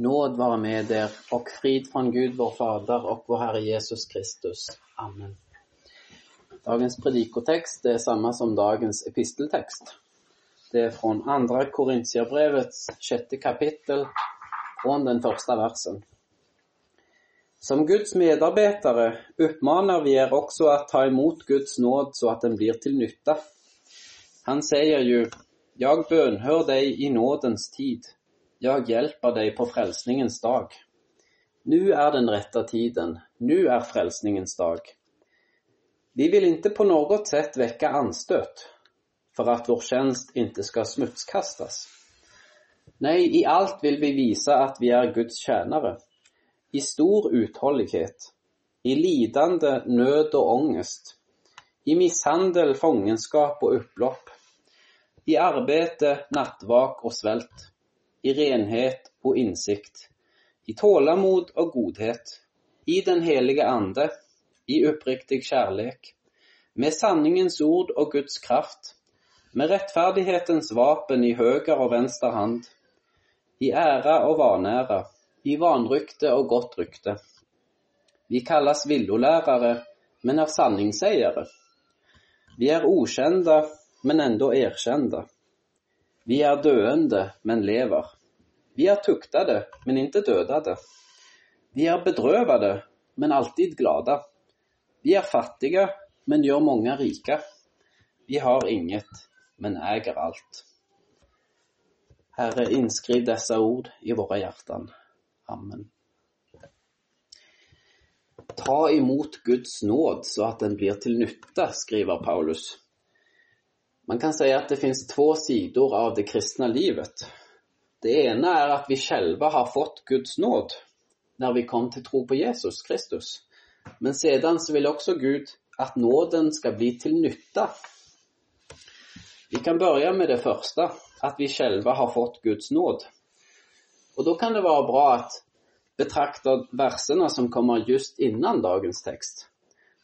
Nåd vara med er och frid från Gud vår Fader och vår Herre Jesus Kristus. Amen. Dagens predikotext är samma som dagens episteltext. Det är från Andra Korintierbrevets sjätte kapitel, från den första versen. Som Guds medarbetare uppmanar vi er också att ta emot Guds nåd så att den blir till nytta. Han säger ju, jag bönhör dig i nådens tid. Jag hjälper dig på frälsningens dag. Nu är den rätta tiden, nu är frälsningens dag. Vi vill inte på något sätt väcka anstöt för att vår tjänst inte ska smutskastas. Nej, i allt vill vi visa att vi är Guds tjänare. I stor uthållighet, i lidande, nöd och ångest, i misshandel, fångenskap och upplopp, i arbete, nattvak och svält i renhet och insikt, i tålamod och godhet, i den heliga Ande, i uppriktig kärlek, med sanningens ord och Guds kraft, med rättfärdighetens vapen i höger och vänster hand, i ära och vanära, i vanrykte och gott rykte. Vi kallas villolärare, men är sanningssägare. Vi är okända, men ändå erkända. Vi är döende, men lever. Vi är tuktade, men inte dödade. Vi är bedrövade, men alltid glada. Vi är fattiga, men gör många rika. Vi har inget, men äger allt. Herre, inskriv dessa ord i våra hjärtan. Amen. Ta emot Guds nåd så att den blir till nytta, skriver Paulus. Man kan säga att det finns två sidor av det kristna livet. Det ena är att vi själva har fått Guds nåd när vi kom till tro på Jesus Kristus. Men sedan så vill också Gud att nåden ska bli till nytta. Vi kan börja med det första, att vi själva har fått Guds nåd. Och då kan det vara bra att betrakta verserna som kommer just innan dagens text.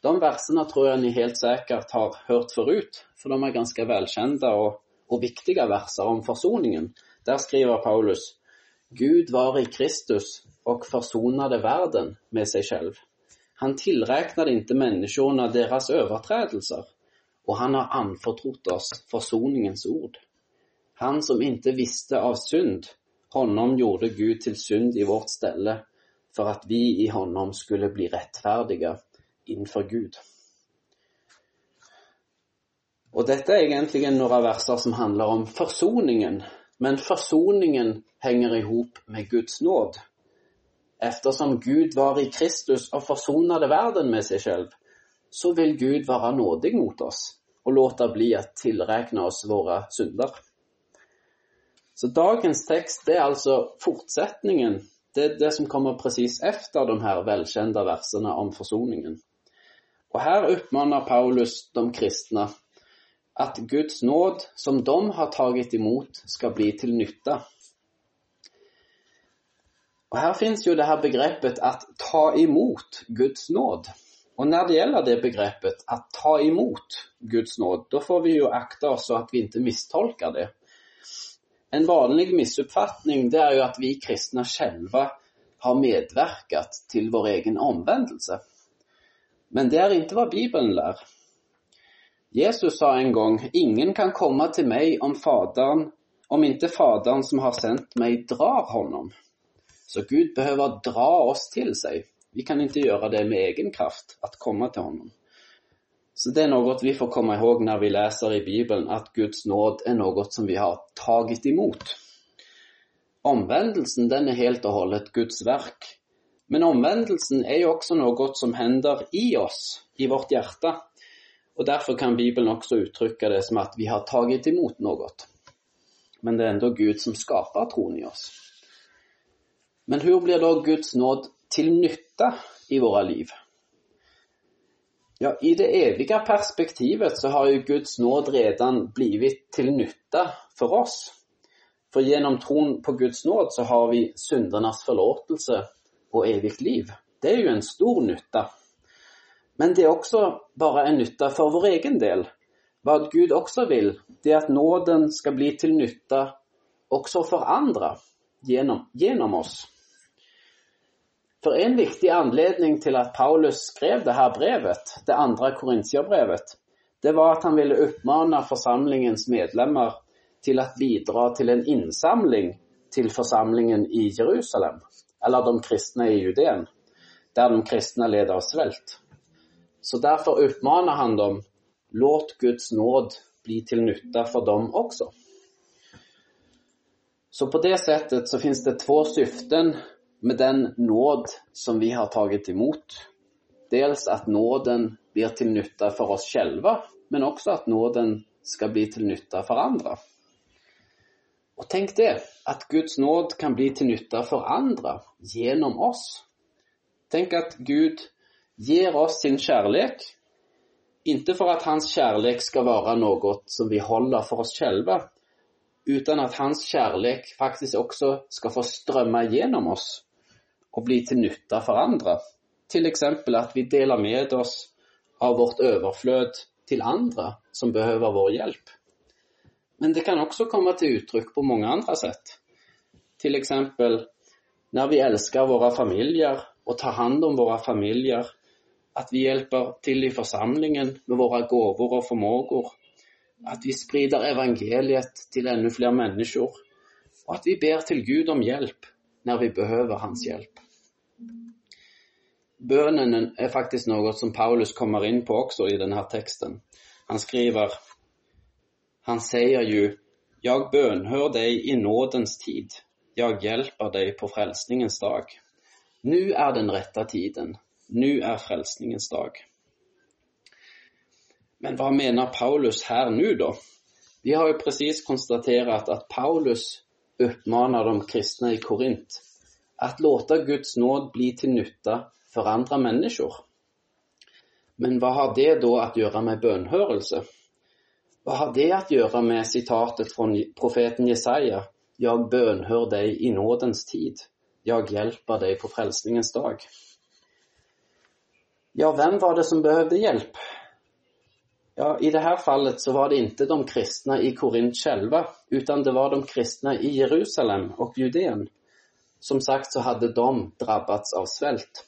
De verserna tror jag ni helt säkert har hört förut, för de är ganska välkända och, och viktiga verser om försoningen. Där skriver Paulus, Gud var i Kristus och försonade världen med sig själv. Han tillräknade inte människorna deras överträdelser och han har anförtrott oss försoningens ord. Han som inte visste av synd, honom gjorde Gud till synd i vårt ställe för att vi i honom skulle bli rättfärdiga inför Gud. Och detta är egentligen några verser som handlar om försoningen. Men försoningen hänger ihop med Guds nåd. Eftersom Gud var i Kristus och försonade världen med sig själv, så vill Gud vara nådig mot oss och låta bli att tillräkna oss våra synder. Så dagens text, det är alltså fortsättningen, det är det som kommer precis efter de här välkända verserna om försoningen. Och här uppmanar Paulus de kristna att Guds nåd som de har tagit emot ska bli till nytta. Och här finns ju det här begreppet att ta emot Guds nåd. Och när det gäller det begreppet att ta emot Guds nåd, då får vi ju akta oss så att vi inte misstolkar det. En vanlig missuppfattning det är ju att vi kristna själva har medverkat till vår egen omvändelse. Men det är inte vad Bibeln lär. Jesus sa en gång, ingen kan komma till mig om Fadern, om inte Fadern som har sänt mig drar honom. Så Gud behöver dra oss till sig. Vi kan inte göra det med egen kraft, att komma till honom. Så det är något vi får komma ihåg när vi läser i Bibeln, att Guds nåd är något som vi har tagit emot. Omvändelsen, den är helt och hållet Guds verk. Men omvändelsen är ju också något som händer i oss, i vårt hjärta. Och därför kan Bibeln också uttrycka det som att vi har tagit emot något. Men det är ändå Gud som skapar tron i oss. Men hur blir då Guds nåd till nytta i våra liv? Ja, i det eviga perspektivet så har ju Guds nåd redan blivit till nytta för oss. För genom tron på Guds nåd så har vi syndernas förlåtelse och evigt liv. Det är ju en stor nytta. Men det är också bara en nytta för vår egen del. Vad Gud också vill, det är att nåden ska bli till nytta också för andra genom, genom oss. För en viktig anledning till att Paulus skrev det här brevet, det andra Korintierbrevet, det var att han ville uppmana församlingens medlemmar till att bidra till en insamling till församlingen i Jerusalem, eller de kristna i Judeen, där de kristna led av svält. Så därför uppmanar han dem, låt Guds nåd bli till nytta för dem också. Så på det sättet så finns det två syften med den nåd som vi har tagit emot. Dels att nåden blir till nytta för oss själva, men också att nåden ska bli till nytta för andra. Och tänk det, att Guds nåd kan bli till nytta för andra genom oss. Tänk att Gud ger oss sin kärlek, inte för att hans kärlek ska vara något som vi håller för oss själva, utan att hans kärlek faktiskt också ska få strömma igenom oss och bli till nytta för andra. Till exempel att vi delar med oss av vårt överflöd till andra som behöver vår hjälp. Men det kan också komma till uttryck på många andra sätt. Till exempel när vi älskar våra familjer och tar hand om våra familjer. Att vi hjälper till i församlingen med våra gåvor och förmågor. Att vi sprider evangeliet till ännu fler människor. Och att vi ber till Gud om hjälp när vi behöver hans hjälp. Bönen är faktiskt något som Paulus kommer in på också i den här texten. Han skriver, han säger ju, jag bönhör dig i nådens tid, jag hjälper dig på frälsningens dag. Nu är den rätta tiden, nu är frälsningens dag. Men vad menar Paulus här nu då? Vi har ju precis konstaterat att Paulus uppmanar de kristna i Korint att låta Guds nåd bli till nytta för andra människor. Men vad har det då att göra med bönhörelse? Vad har det att göra med citatet från profeten Jesaja? Jag bönhör dig i nådens tid. Jag hjälper dig på frälsningens dag. Ja, vem var det som behövde hjälp? Ja, i det här fallet så var det inte de kristna i Korint själva, utan det var de kristna i Jerusalem och Judeen. Som sagt så hade de drabbats av svält.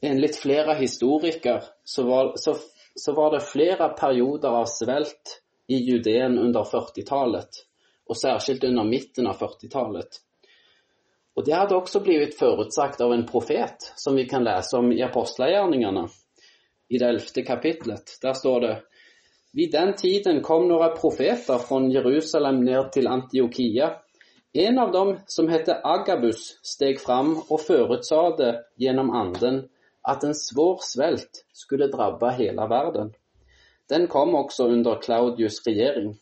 Enligt flera historiker så var, så, så var det flera perioder av svält i Judeen under 40-talet och särskilt under mitten av 40-talet. Och det hade också blivit förutsagt av en profet som vi kan läsa om i Apostlagärningarna i det elfte kapitlet. Där står det Vid den tiden kom några profeter från Jerusalem ner till Antiochia. En av dem, som hette Agabus, steg fram och förutsade genom anden att en svår svält skulle drabba hela världen. Den kom också under Claudius regering.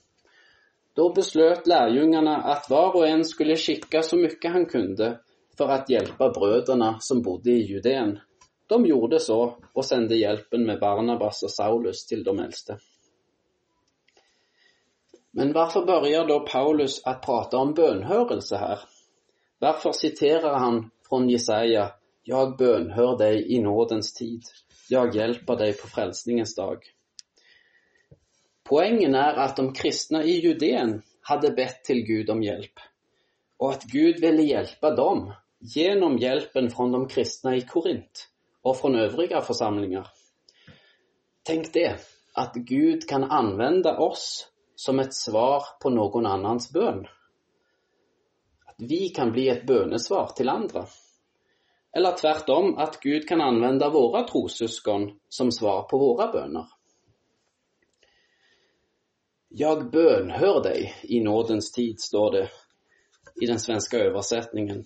Då beslöt lärjungarna att var och en skulle skicka så mycket han kunde för att hjälpa bröderna som bodde i Judeen. De gjorde så och sände hjälpen med Barnabas och Saulus till de äldste. Men varför börjar då Paulus att prata om bönhörelse här? Varför citerar han från Jesaja jag bönhör dig i nådens tid. Jag hjälper dig på frälsningens dag. Poängen är att de kristna i Judeen hade bett till Gud om hjälp och att Gud ville hjälpa dem genom hjälpen från de kristna i Korint och från övriga församlingar. Tänk det, att Gud kan använda oss som ett svar på någon annans bön. Att vi kan bli ett bönesvar till andra. Eller tvärtom, att Gud kan använda våra trossyskon som svar på våra böner. Jag bönhör dig i nådens tid, står det i den svenska översättningen.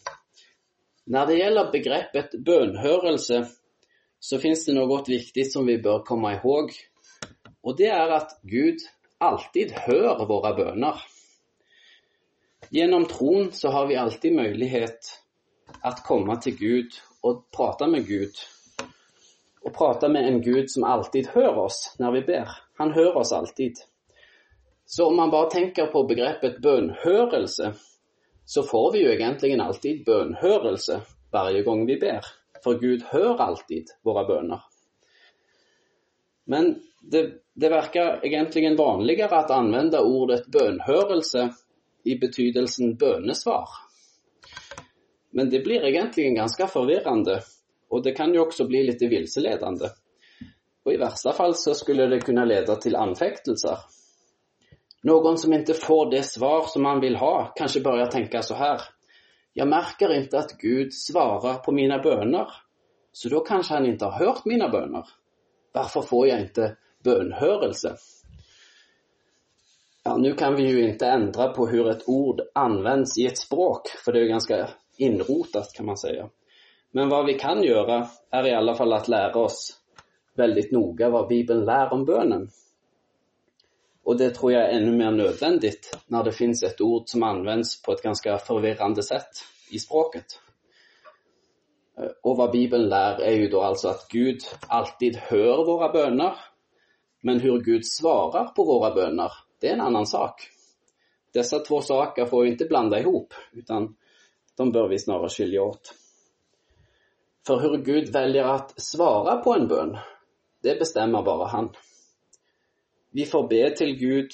När det gäller begreppet bönhörelse så finns det något viktigt som vi bör komma ihåg. Och det är att Gud alltid hör våra böner. Genom tron så har vi alltid möjlighet att komma till Gud och prata med Gud. Och prata med en Gud som alltid hör oss när vi ber. Han hör oss alltid. Så om man bara tänker på begreppet bönhörelse så får vi ju egentligen alltid bönhörelse varje gång vi ber. För Gud hör alltid våra böner. Men det, det verkar egentligen vanligare att använda ordet bönhörelse i betydelsen bönesvar men det blir egentligen ganska förvirrande och det kan ju också bli lite vilseledande. Och i värsta fall så skulle det kunna leda till anfäktelser. Någon som inte får det svar som man vill ha kanske börjar tänka så här. Jag märker inte att Gud svarar på mina böner. Så då kanske han inte har hört mina böner. Varför får jag inte bönhörelse? Ja, nu kan vi ju inte ändra på hur ett ord används i ett språk, för det är ganska inrotat kan man säga. Men vad vi kan göra är i alla fall att lära oss väldigt noga vad Bibeln lär om bönen. Och det tror jag är ännu mer nödvändigt när det finns ett ord som används på ett ganska förvirrande sätt i språket. Och vad Bibeln lär är ju då alltså att Gud alltid hör våra böner, men hur Gud svarar på våra böner, det är en annan sak. Dessa två saker får vi inte blanda ihop, utan de bör vi snarare skilja åt. För hur Gud väljer att svara på en bön, det bestämmer bara han. Vi får be till Gud,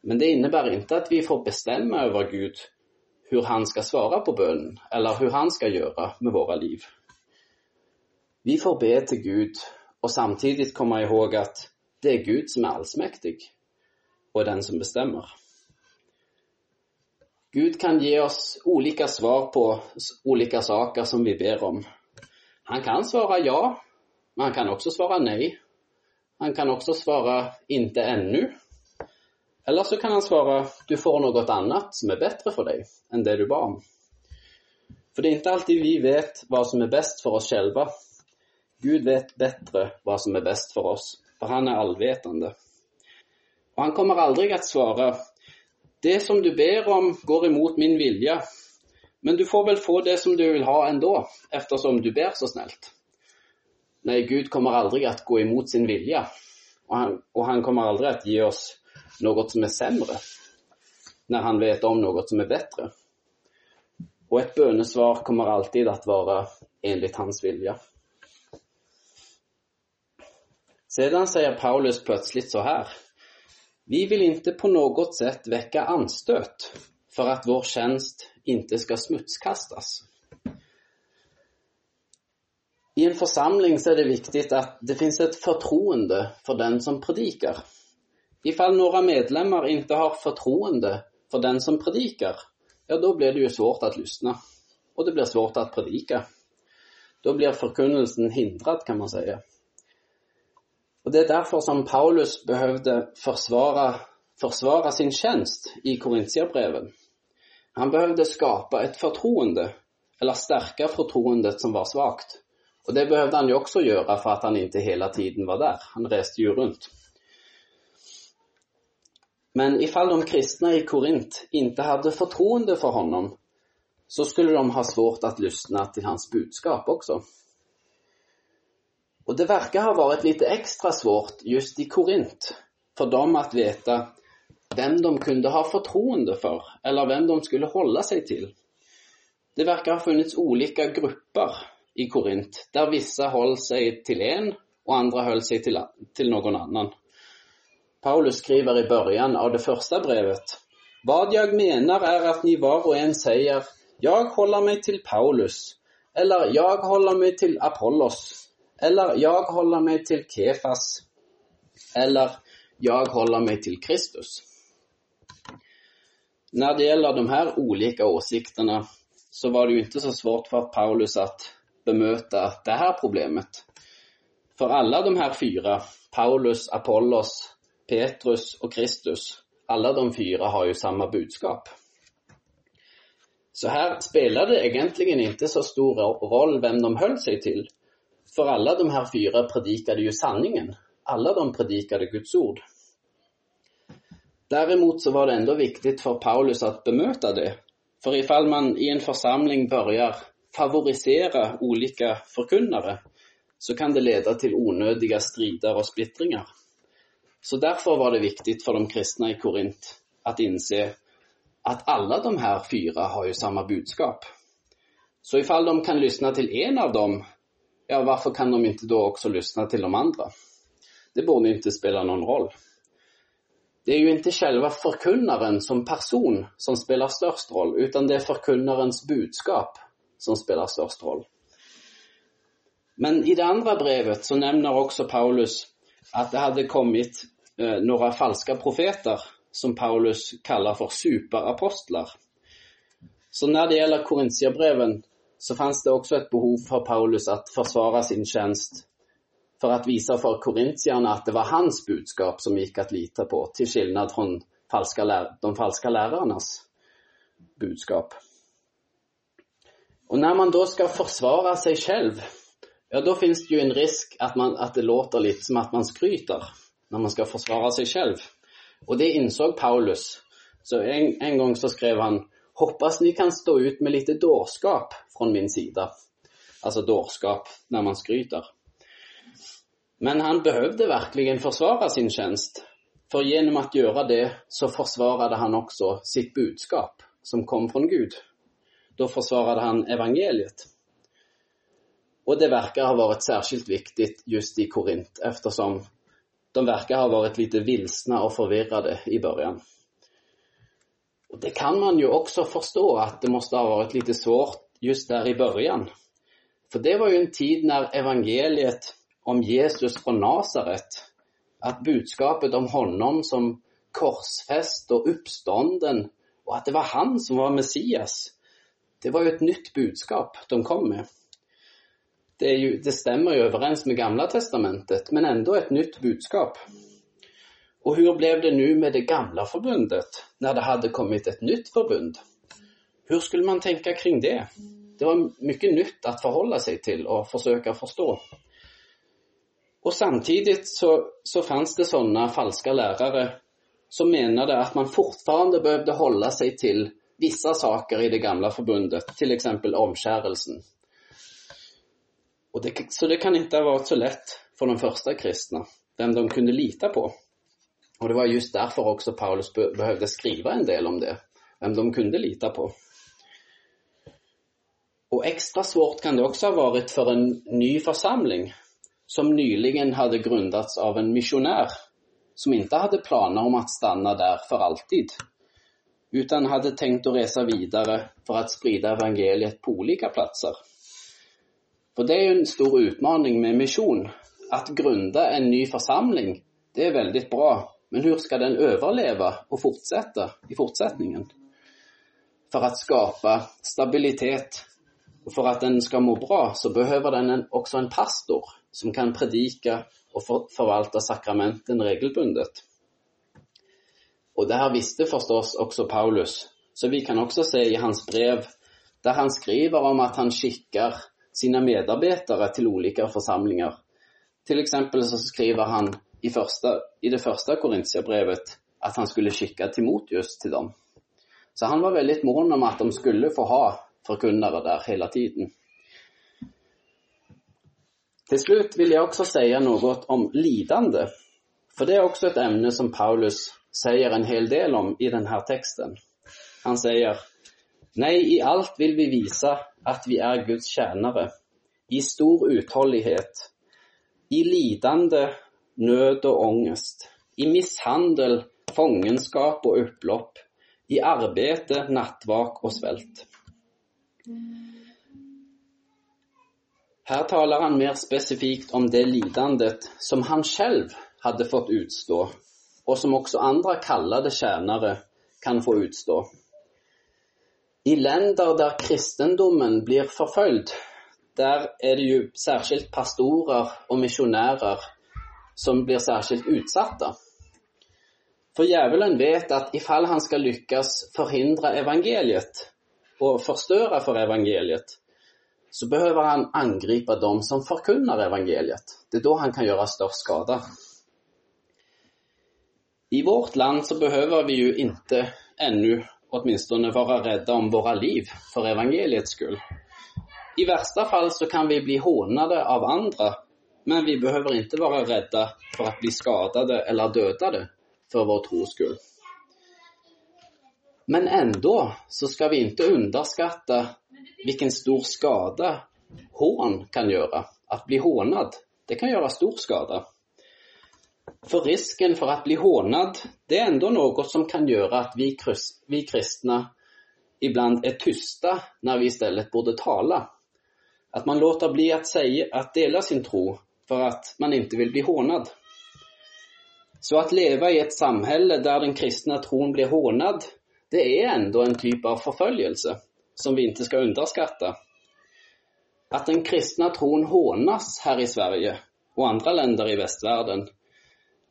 men det innebär inte att vi får bestämma över Gud hur han ska svara på bönen eller hur han ska göra med våra liv. Vi får be till Gud och samtidigt komma ihåg att det är Gud som är allsmäktig och den som bestämmer. Gud kan ge oss olika svar på olika saker som vi ber om. Han kan svara ja, men han kan också svara nej. Han kan också svara inte ännu. Eller så kan han svara du får något annat som är bättre för dig än det du bad om. För det är inte alltid vi vet vad som är bäst för oss själva. Gud vet bättre vad som är bäst för oss, för han är allvetande. Och han kommer aldrig att svara det som du ber om går emot min vilja, men du får väl få det som du vill ha ändå, eftersom du ber så snällt. Nej, Gud kommer aldrig att gå emot sin vilja. Och han, och han kommer aldrig att ge oss något som är sämre, när han vet om något som är bättre. Och ett bönesvar kommer alltid att vara enligt hans vilja. Sedan säger Paulus plötsligt så här. Vi vill inte på något sätt väcka anstöt för att vår tjänst inte ska smutskastas. I en församling så är det viktigt att det finns ett förtroende för den som predikar. Ifall några medlemmar inte har förtroende för den som predikar, ja då blir det ju svårt att lyssna. Och det blir svårt att predika. Då blir förkunnelsen hindrad kan man säga. Och det är därför som Paulus behövde försvara, försvara sin tjänst i Korintierbreven. Han behövde skapa ett förtroende, eller stärka förtroendet som var svagt. Och det behövde han ju också göra för att han inte hela tiden var där. Han reste ju runt. Men ifall de kristna i Korint inte hade förtroende för honom så skulle de ha svårt att lyssna till hans budskap också. Och det verkar ha varit lite extra svårt just i Korint för dem att veta vem de kunde ha förtroende för eller vem de skulle hålla sig till. Det verkar ha funnits olika grupper i Korint där vissa höll sig till en och andra höll sig till, till någon annan. Paulus skriver i början av det första brevet Vad jag menar är att ni var och en säger Jag håller mig till Paulus eller Jag håller mig till Apollos eller jag håller mig till Kefas. Eller jag håller mig till Kristus. När det gäller de här olika åsikterna så var det ju inte så svårt för Paulus att bemöta det här problemet. För alla de här fyra, Paulus, Apollos, Petrus och Kristus, alla de fyra har ju samma budskap. Så här spelar det egentligen inte så stor roll vem de höll sig till, för alla de här fyra predikade ju sanningen. Alla de predikade Guds ord. Däremot så var det ändå viktigt för Paulus att bemöta det. För ifall man i en församling börjar favorisera olika förkunnare så kan det leda till onödiga strider och splittringar. Så därför var det viktigt för de kristna i Korint att inse att alla de här fyra har ju samma budskap. Så ifall de kan lyssna till en av dem ja varför kan de inte då också lyssna till de andra? Det borde inte spela någon roll. Det är ju inte själva förkunnaren som person som spelar störst roll, utan det är förkunnarens budskap som spelar störst roll. Men i det andra brevet så nämner också Paulus att det hade kommit eh, några falska profeter som Paulus kallar för superapostlar. Så när det gäller Korintierbreven så fanns det också ett behov för Paulus att försvara sin tjänst för att visa för korintierna att det var hans budskap som gick att lita på, till skillnad från falska de falska lärarnas budskap. Och när man då ska försvara sig själv, ja då finns det ju en risk att, man, att det låter lite som att man skryter när man ska försvara sig själv. Och det insåg Paulus. Så en, en gång så skrev han, hoppas ni kan stå ut med lite dårskap från min sida. Alltså dårskap när man skryter. Men han behövde verkligen försvara sin tjänst. För genom att göra det så försvarade han också sitt budskap som kom från Gud. Då försvarade han evangeliet. Och det verkar ha varit särskilt viktigt just i Korint eftersom de verkar ha varit lite vilsna och förvirrade i början. Och det kan man ju också förstå att det måste ha varit lite svårt just där i början. För det var ju en tid när evangeliet om Jesus från Nasaret, att budskapet om honom som korsfäst och uppstånden och att det var han som var Messias, det var ju ett nytt budskap de kom med. Det, ju, det stämmer ju överens med Gamla Testamentet, men ändå ett nytt budskap. Och hur blev det nu med det gamla förbundet, när det hade kommit ett nytt förbund? Hur skulle man tänka kring det? Det var mycket nytt att förhålla sig till och försöka förstå. Och samtidigt så, så fanns det sådana falska lärare som menade att man fortfarande behövde hålla sig till vissa saker i det gamla förbundet, till exempel omskärelsen. Och det, så det kan inte ha varit så lätt för de första kristna, vem de kunde lita på. Och det var just därför också Paulus be behövde skriva en del om det, vem de kunde lita på. Och extra svårt kan det också ha varit för en ny församling som nyligen hade grundats av en missionär som inte hade planer om att stanna där för alltid, utan hade tänkt att resa vidare för att sprida evangeliet på olika platser. För det är ju en stor utmaning med mission. Att grunda en ny församling, det är väldigt bra, men hur ska den överleva och fortsätta i fortsättningen? För att skapa stabilitet och för att den ska må bra så behöver den också en pastor som kan predika och förvalta sakramenten regelbundet. Och det här visste förstås också Paulus, så vi kan också se i hans brev där han skriver om att han skickar sina medarbetare till olika församlingar. Till exempel så skriver han i, första, i det första Korintierbrevet att han skulle skicka Timoteus till dem. Så han var väldigt mån om att de skulle få ha förkunnare där hela tiden. Till slut vill jag också säga något om lidande. För det är också ett ämne som Paulus säger en hel del om i den här texten. Han säger Nej, i allt vill vi visa att vi är Guds tjänare. I stor uthållighet. I lidande, nöd och ångest. I misshandel, fångenskap och upplopp. I arbete, nattvak och svält. Här talar han mer specifikt om det lidandet som han själv hade fått utstå och som också andra kallade tjänare kan få utstå. I länder där kristendomen blir förföljd, där är det ju särskilt pastorer och missionärer som blir särskilt utsatta. För djävulen vet att ifall han ska lyckas förhindra evangeliet och förstöra för evangeliet, så behöver han angripa dem som förkunnar evangeliet. Det är då han kan göra störst skada. I vårt land så behöver vi ju inte ännu åtminstone vara rädda om våra liv för evangeliets skull. I värsta fall så kan vi bli hånade av andra, men vi behöver inte vara rädda för att bli skadade eller dödade för vår tros skull. Men ändå så ska vi inte underskatta vilken stor skada hån kan göra. Att bli hånad, det kan göra stor skada. För risken för att bli hånad, det är ändå något som kan göra att vi, vi kristna ibland är tysta när vi istället borde tala. Att man låter bli att, säga, att dela sin tro för att man inte vill bli hånad. Så att leva i ett samhälle där den kristna tron blir hånad, det är ändå en typ av förföljelse som vi inte ska underskatta. Att den kristna tron hånas här i Sverige och andra länder i västvärlden,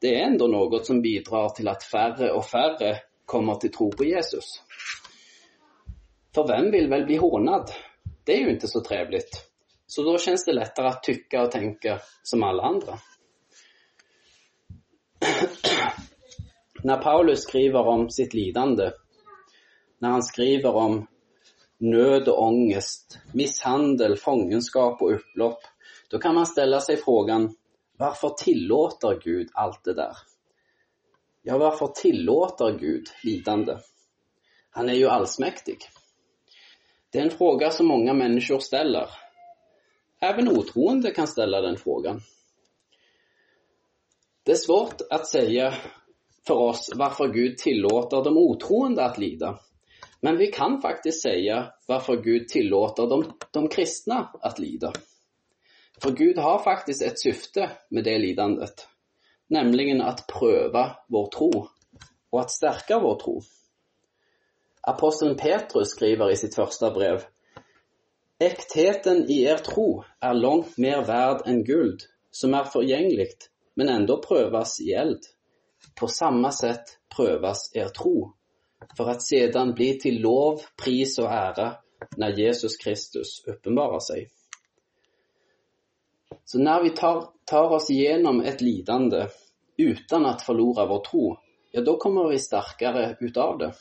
det är ändå något som bidrar till att färre och färre kommer till tro på Jesus. För vem vill väl bli hånad? Det är ju inte så trevligt. Så då känns det lättare att tycka och tänka som alla andra. när Paulus skriver om sitt lidande, när han skriver om nöd och ångest, misshandel, fångenskap och upplopp, då kan man ställa sig frågan, varför tillåter Gud allt det där? Ja, varför tillåter Gud lidande? Han är ju allsmäktig. Det är en fråga som många människor ställer. Även otroende kan ställa den frågan. Det är svårt att säga för oss varför Gud tillåter de otroende att lida. Men vi kan faktiskt säga varför Gud tillåter de, de kristna att lida. För Gud har faktiskt ett syfte med det lidandet. Nämligen att pröva vår tro och att stärka vår tro. Aposteln Petrus skriver i sitt första brev Äktheten i er tro är långt mer värd än guld som är förgängligt men ändå prövas i eld. På samma sätt prövas er tro för att sedan bli till lov, pris och ära när Jesus Kristus uppenbarar sig. Så när vi tar, tar oss igenom ett lidande utan att förlora vår tro, ja då kommer vi starkare utav det.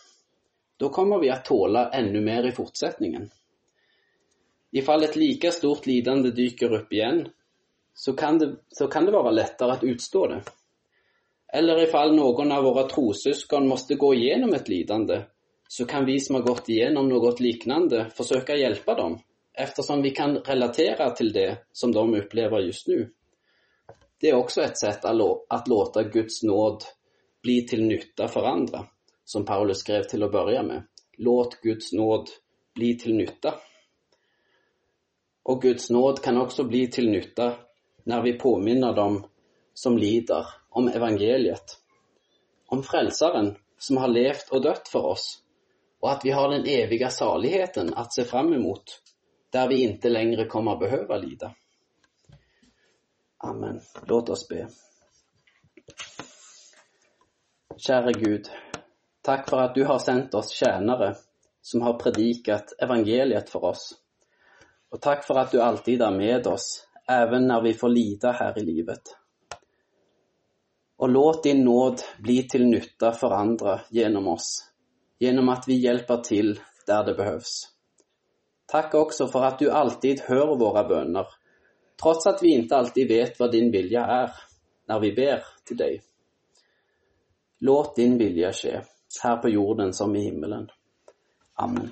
Då kommer vi att tåla ännu mer i fortsättningen. Ifall ett lika stort lidande dyker upp igen så kan det, så kan det vara lättare att utstå det. Eller ifall någon av våra trosyskon måste gå igenom ett lidande så kan vi som har gått igenom något liknande försöka hjälpa dem eftersom vi kan relatera till det som de upplever just nu. Det är också ett sätt att låta Guds nåd bli till nytta för andra, som Paulus skrev till att börja med. Låt Guds nåd bli till nytta. Och Guds nåd kan också bli till nytta när vi påminner dem som lider om evangeliet. Om frälsaren som har levt och dött för oss och att vi har den eviga saligheten att se fram emot där vi inte längre kommer behöva lida. Amen. Låt oss be. Käre Gud, tack för att du har sänt oss tjänare som har predikat evangeliet för oss. Och tack för att du alltid är med oss, även när vi får lida här i livet. Och låt din nåd bli till nytta för andra genom oss, genom att vi hjälper till där det behövs. Tack också för att du alltid hör våra böner, trots att vi inte alltid vet vad din vilja är när vi ber till dig. Låt din vilja ske, här på jorden som i himmelen. Amen.